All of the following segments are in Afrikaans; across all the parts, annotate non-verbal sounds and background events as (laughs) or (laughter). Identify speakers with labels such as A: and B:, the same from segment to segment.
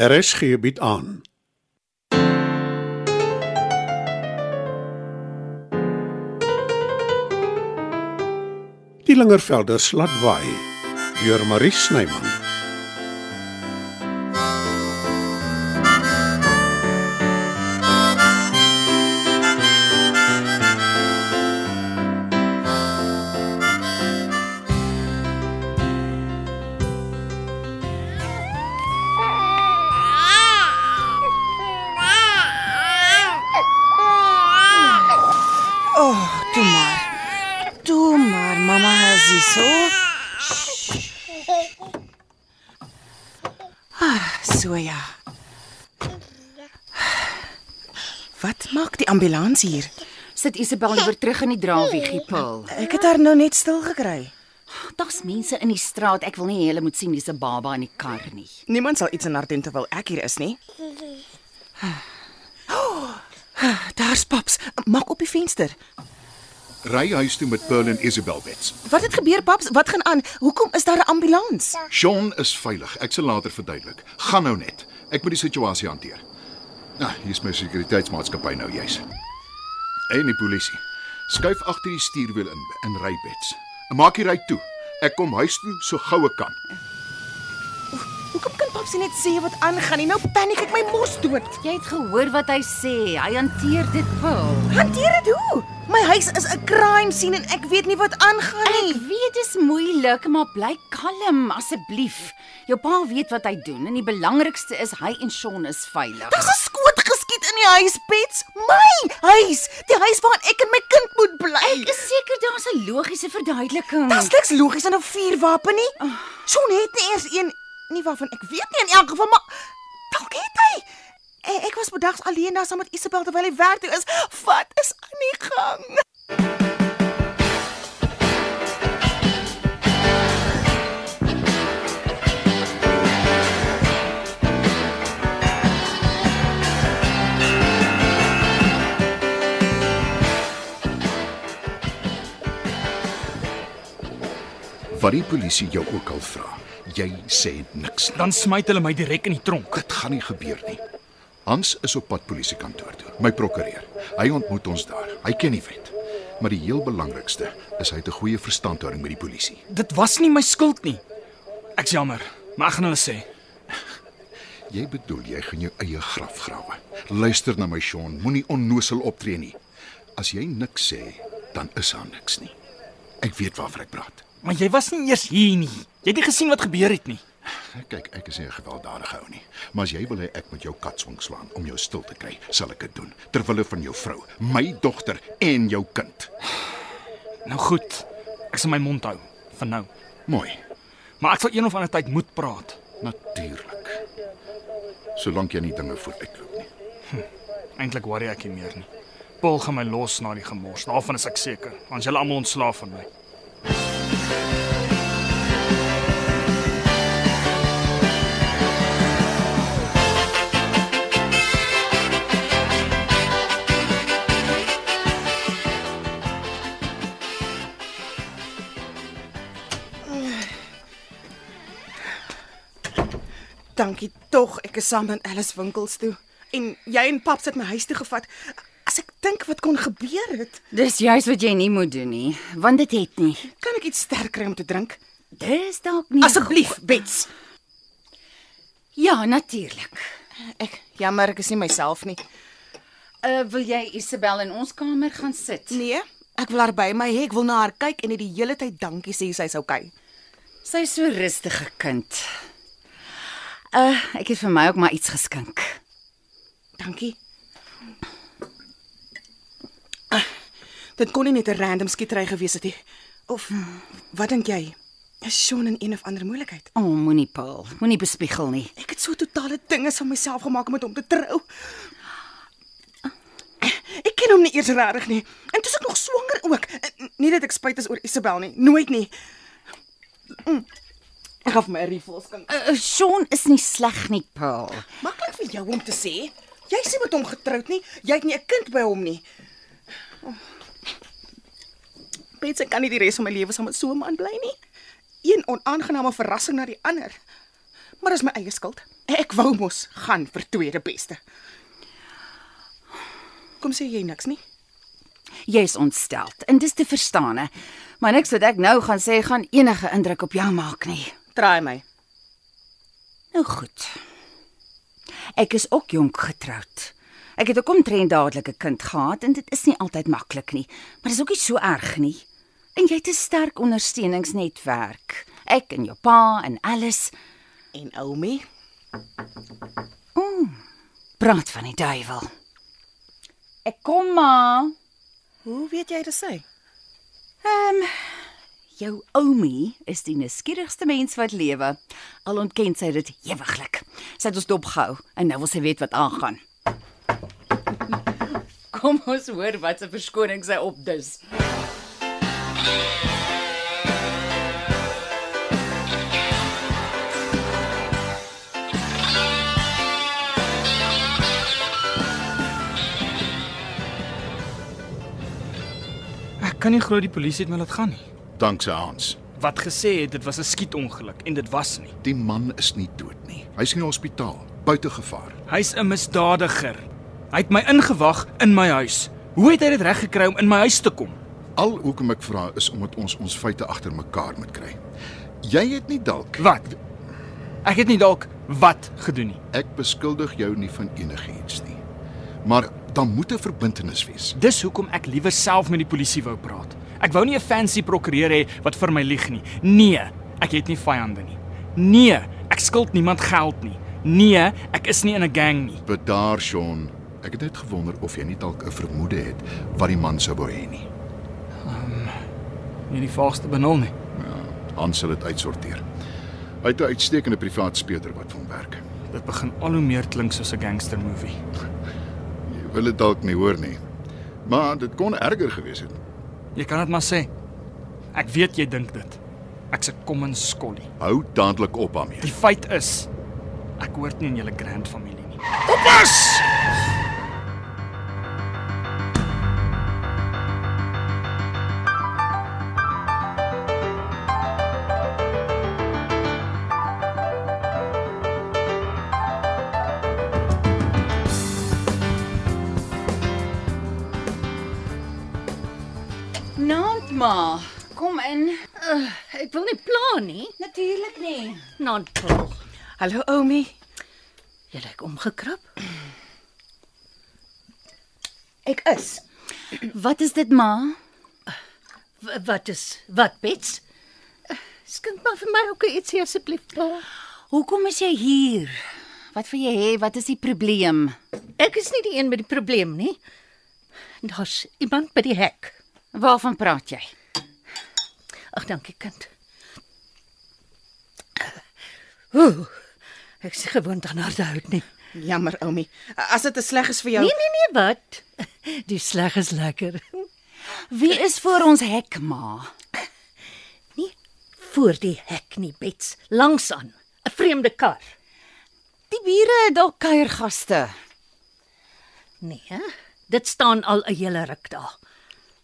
A: RSG bied aan. Die Lingervelde slatwaai deur Marie Snyman.
B: Ja. Wat maak die ambulans hier?
C: Sit Isabel liewer terug in die draawiegie, Paul.
B: Ek het haar nou net stil gekry.
C: Daar's mense in die straat. Ek wil nie hulle moet sien dis 'n baba in die kar nie.
B: Niemand sal iets in haar doen terwyl ek hier is nie. Oh, (gasps) (gasps) daar's paps. Maak op die venster.
D: Ry huis toe met Pearl en Isabel Wets.
B: Wat het gebeur, paps? Wat gaan aan? Hoekom is daar 'n ambulans?
D: Sean is veilig. Ek sal later verduidelik. Gaan nou net. Ek moet die situasie hanteer. Nou, hier's my sekuriteitsmaatskappy nou juis. En die polisie. Skuif agter die stuurwiel in en ry bets. Maak die ry toe. Ek kom huis toe so gou ek kan.
B: Hoekom kan paps nie net sê wat aangaan nie? Nou paniek ek my mos dood.
C: Jy het gehoor wat hy sê. Hy hanteer dit, Paul.
B: Hanteer dit hoe? My huis is 'n crime scene en ek weet nie wat aangaan
C: Ek
B: nie.
C: weet dit is moeilik, maar bly kalm asseblief. Jou pa weet wat hy doen en die belangrikste is hy en Sean is veilig.
B: Daar's 'n skoot geskiet in die huis, Pets. My huis, die huis waarin ek en my kind moet bly.
C: Ek is seker daar's 'n logiese verduideliking.
B: Daar's niks logies aan 'n vuurwapen nie. Sean het nie eers een nie waarvan ek weet nie in elk geval, maar dalk het hy. Eh, Ek was bedags alleen daar saam met Isabel terwyl hy werk toe is. Wat is aan die gang?
D: Wat die polisie jou ook al vra, jy sê niks.
E: Dan smyt hulle my direk in die tronk.
D: Dit gaan nie gebeur nie. Hans is op pad polisiekantoor toe. My prokureur. Hy ontmoet ons daar. Hy ken die wet. Maar die heel belangrikste is hy het 'n goeie verstandhouding met die polisie.
E: Dit was nie my skuld nie. Ek's jammer, maar ek gaan hulle sê.
D: Jy bedoel jy gaan jou eie graf grawe. Luister na my Sean, moenie onnosel optree nie. As jy niks sê, dan is daar niks nie. Ek weet waarvan ek praat.
E: Maar jy was nie eers hier nie. Jy het nie gesien wat gebeur het nie.
D: Kyk, ek is nie 'n gewelddadige ou nie, maar as jy wil hê ek moet jou katswing slaan om jou stil te kry, sal ek dit doen ter wille van jou vrou, my dogter en jou kind.
E: Nou goed. Ek sal my mond hou vir nou.
D: Mooi.
E: Maar ek sal een of ander tyd moet praat.
D: Natuurlik. Solank jy nie dinge vooruitloop nie.
E: Eintlik worry ek nie meer nie. Paul gaan my los na die gemors. Daarvan is ek seker. Want julle almal ontslaaf van my.
B: Dankie tog, ek is saam met Alice winkels toe. En jy en pap het my huis toe gevat. As ek dink wat kon gebeur het,
C: Dis juis wat jy nie moet doen nie, want dit het nie.
B: kan ek iets sterk kry om te drink?
C: Dis dalk nie.
B: Asseblief, Bets.
C: Ja, natuurlik.
B: Ek jammer, ek is nie myself nie.
C: Uh wil jy Isabel in ons kamer gaan sit?
B: Nee, ek wil haar by my hê. Ek wil na haar kyk en net die hele tyd dankie sê sy's okay.
C: Sy is so rustige kind. Uh ek het vir my ook maar iets geskink.
B: Dankie. Dit kon nie net 'n random skietery gewees het nie. Of wat dink jy? Is Sean in een of ander moeilikheid?
C: O, oh, moenie Paul, moenie bespiegel nie.
B: Ek het so totale dinge van myself gemaak om met hom te trou. Ek ken hom nie eers regtig nie. En dis ek nog swanger ook. Nie dat ek spyt is oor Isabel nie, nooit nie. Mm. Ek gaan vir my 'n refill skink.
C: Uh, Sean is nie sleg nie, Paul.
B: Maklik vir jou om te sê. Jy sê met hom getroud nie. Jy het nie 'n kind by hom nie. Oh. Bets, ek kan nie die res van my lewe saam met so 'n man bly nie. Een onaangename verrassing na die ander. Maar dis my eie skuld. Ek wou mos gaan vir tweede beste. Kom sê jy niks nie?
C: Jy's ontsteld en dis te verstaan. Maar niks wat ek nou gaan sê gaan enige indruk op jou maak nie.
B: Draai my.
C: Nou goed. Ek is ook jonk getroud. Ek het ook omtrent dadelik 'n kind gehad en dit is nie altyd maklik nie, maar dis ook nie so erg nie. En jy het 'n sterk ondersteuningsnetwerk. Ek en jou pa en alles.
B: En Oumi,
C: Praat van die duiwel. Ek kom maar.
B: hoe weet jy dit sê?
C: Ehm jou oumie is die nuuskierigste mens wat lewe. Al ontken sy dit ewiglik. Sy het ons dopgehou en nou wil sy weet wat aangaan. (laughs) Kom ons hoor wat se verskoning sy opdis.
E: Ek kan nie glo die polisie het my laat gaan nie.
D: Dankse Hans.
E: Wat gesê het dit was 'n skietongeluk en dit was nie.
D: Die man is nie dood nie. Hy's in die hospitaal, buite gevaar.
E: Hy's 'n misdadiger. Hy het my ingewag in my huis. Hoe het hy dit reg gekry om in my huis te kom?
D: Al hoekom ek vra is omdat ons ons feite agter mekaar moet kry. Jy het nie dalk
E: Wat? Ek het nie dalk wat gedoen nie.
D: ek beskuldig jou nie van enigiets nie. Maar dan moet 'n verbintenis wees.
E: Dis hoekom ek liewer self met die polisie wou praat. Ek wou nie 'n fancy prokureur hê wat vir my lieg nie. Nee, ek het nie vyande nie. Nee, ek skuld niemand geld nie. Nee, ek is nie in 'n gang nie.
D: Bedaar, Sean. Ek het net gewonder of jy nie dalk 'n vermoede het wat die man sou wou hê nie.
E: Nie die vaagste benul nie.
D: Hans sal dit uitsorteer. Hy het 'n uitstekende privaat speurder wat vir hom werk.
E: Dit begin al hoe meer klink soos 'n gangster movie.
D: Jy wil dit dalk nie hoor nie. Maar dit kon erger gewees het.
E: Jy kan dit maar sê. Ek weet jy dink dit. Ek's 'n common skollie.
D: Hou dadelik op daarmee.
E: Die feit is ek hoort nie in julle grand familie nie.
D: Oppas!
C: Ma, kom in.
F: Ek wil nie pla nie.
C: Natuurlik nie.
F: Nant Paul.
B: Hallo Oumi.
F: Jy lyk omgekrap.
B: Ek is.
C: Wat is dit ma?
F: W wat is wat bets? Skink maar vir my ook ietsie asseblief, pa.
C: Hoekom is jy hier? Wat wil jy hê? Wat is die probleem?
F: Ek is nie die een met die probleem nie. Daar's iemand by die hek.
C: Waarvan praat jy?
F: Ag, dankie kind. Ooh. Ek is nie gewoond aan harde hout nie.
B: Jammer Oumi. As dit te sleg is vir jou.
F: Nee nee nee, wat? Die sleg is lekker.
C: Wie is voor ons hek ma?
F: Nie voor die hek nie, bets, langs aan. 'n Vreemde kar.
C: Die bure het dalk kuiergaste.
F: Nee, hè? dit staan al 'n hele ruk daar.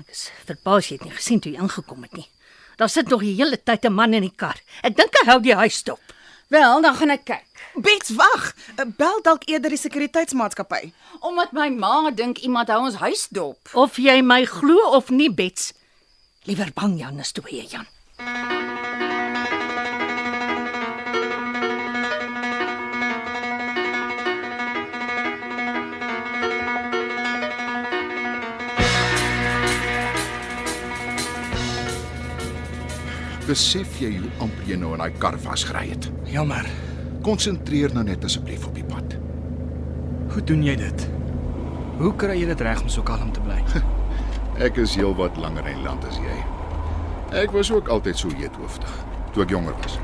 F: Ek is verbaas jy het nie gesien toe jy ingekom het nie. Daar sit nog die hele tyd 'n man in die kar. Ek dink hy hou die huis dop.
C: Wel, dan gaan ek kyk.
B: Bets, wag. Bel dalk eerder die sekuriteitsmaatskappy.
C: Omdat my ma dink iemand hou ons huis dop.
F: Of jy my glo of nie, Bets. Liewer bang Jan is toe jy Jan.
D: Besef jy hoe amper jy nou in daai kar vasgery het?
E: Jammer.
D: Konsentreer nou net asseblief op die pad.
E: Hoe doen jy dit? Hoe kry jy dit reg om so kalm te bly? (laughs)
D: Ek is heelwat langer in land as jy. Ek was ook altyd so heethoofdig toe ek jonger was.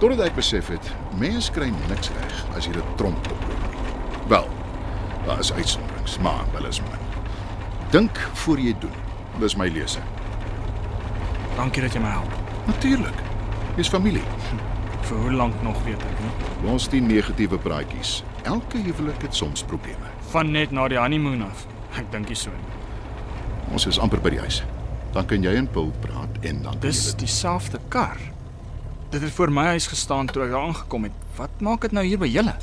D: Totdat ek besef het, mens kry niks reg as jy dit tromp oploop. Wel, daar is uitsonderings, maar wel is min. Dink voor jy doen. Dis my lese.
E: Dankie dat jy my help.
D: Natuurlik. Dis familie.
E: Vir hoe lank nog weet ek nie.
D: Ons die negatiewe praatjies. Elke huwelik het soms probleme.
E: Van net na die honeymoon af. Ek dink nie so nie.
D: Ons is amper by die huis. Dan kan jy en Paul praat en dan
E: Dis
D: dit-
E: dieselfde kar. Dit het voor my huis gestaan toe ek daar aangekom het. Wat maak dit nou hier by julle?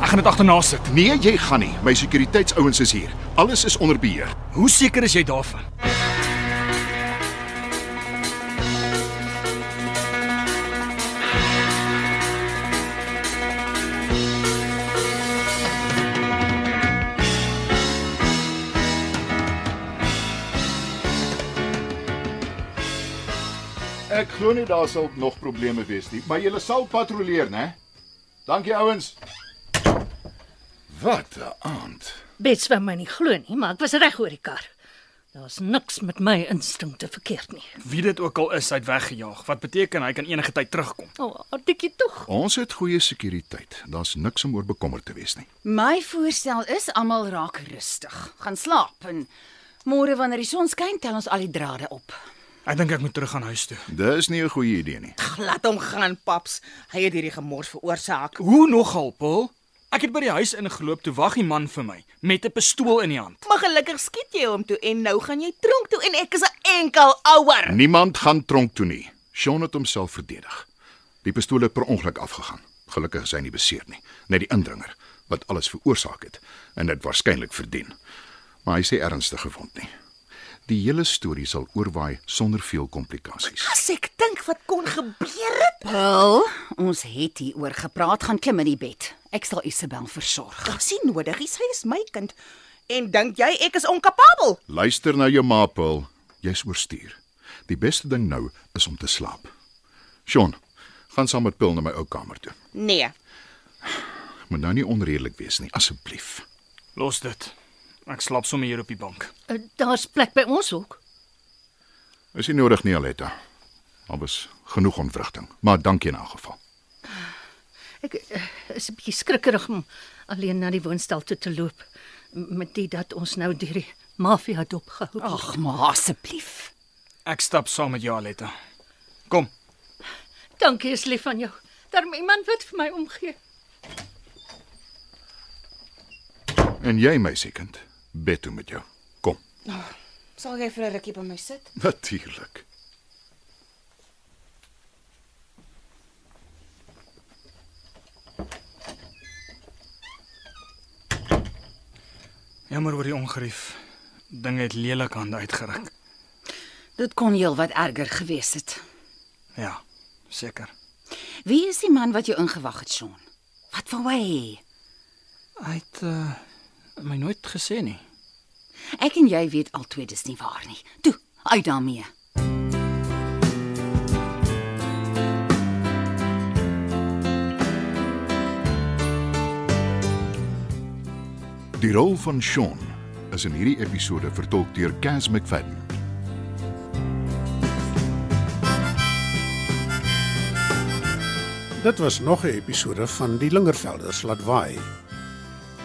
E: Ek gaan dit agterna sit.
D: Nee, jy gaan nie. My sekuriteitsouens is hier. Alles is onder beheer.
E: Hoe seker is jy daarvan?
D: Ek glo nie daar sal nog probleme wees nie, maar julle sal patrolleer, né? Dankie ouens. Wat 'n aand.
F: Bets wou my nie glo nie, maar ek was reg oor die kar. Daar's niks met my instinkte verkeerd nie.
E: Wie dit ook al is, hy het weggejaag. Wat beteken hy kan enige tyd terugkom?
F: O, oh, artikie tog.
D: Ons het goeie sekuriteit. Daar's niks om oor bekommerd te wees nie.
C: My voorstel is almal raak rustig. Gaan slaap en môre wanneer die son skyn, tel ons al die drade op.
E: Ek dink ek moet terug gaan huis toe.
D: Dis nie 'n goeie idee nie.
B: Laat hom gaan, paps. Hy het hierdie gemors veroorsaak.
E: Hoe nogal, Paul? Ek het by die huis ingeloop toe wag die man vir my met 'n pistool in die hand.
B: Maar gelukkig skiet jy hom toe en nou gaan jy tronk toe en ek is 'n enkel ouer.
D: Niemand gaan tronk toe nie. Sean het homself verdedig. Die pistool het per ongeluk afgegaan. Gelukkig is hy nie beseer nie, net die indringer wat alles veroorsaak het en dit waarskynlik verdien. Maar hy sê ernstig gewond nie. Die hele storie sal oorwaai sonder veel komplikasies.
B: As ek dink wat kon gebeur het.
C: Wel, ons het hier oor gepraat, gaan klim in die bed. Ek sal Isabel versorg.
B: Dis nie nodig, sy is my kind. En dink jy ek is onkapabel?
D: Luister na jou ma, Paul. Jy's oorstuur. Die beste ding nou is om te slaap. Sean, gaan saam met Paul na my ou kamer toe.
B: Nee.
D: Moet nou nie onredelik wees nie, asseblief.
E: Los dit. Ek slaap sommer hier op die bank.
F: Uh, Daar's plek by ons ook.
D: Is nie nodig nie, Aletta. Al was genoeg ontwrigting, maar dankie in elk geval.
F: Ek uh, is 'n bietjie skrikkerig om alleen na die woonstel toe te loop met dit dat ons nou deur die maffia dopgehou word.
C: Ag, maar asseblief.
E: Ek stap saam met jou, Aletta. Kom.
F: Dankie is lief van jou. Daar iemand wat vir my omgee.
D: En jy, meisiekind, bed toe met jou. Kom.
B: Sal jy vir 'n rukkie by my sit? (laughs)
D: Natuurlik.
E: Jammer oor die ongerief. Dinge het lelik aan uitgeruk.
C: Dit kon heel wat erger gewees het.
E: Ja, seker.
C: Wie is die man wat jou ingewag het, Sean? Wat wou hy?
E: Hy het uh, my nooit gesê nie.
C: Ek en jy weet altyd dis nie waar nie. Toe, uit daarmee.
D: Die rol van Sean is in hierdie episode vertolk deur Cas McFadden.
A: Dit was nog 'n episode van Die Lingervelders laat waai.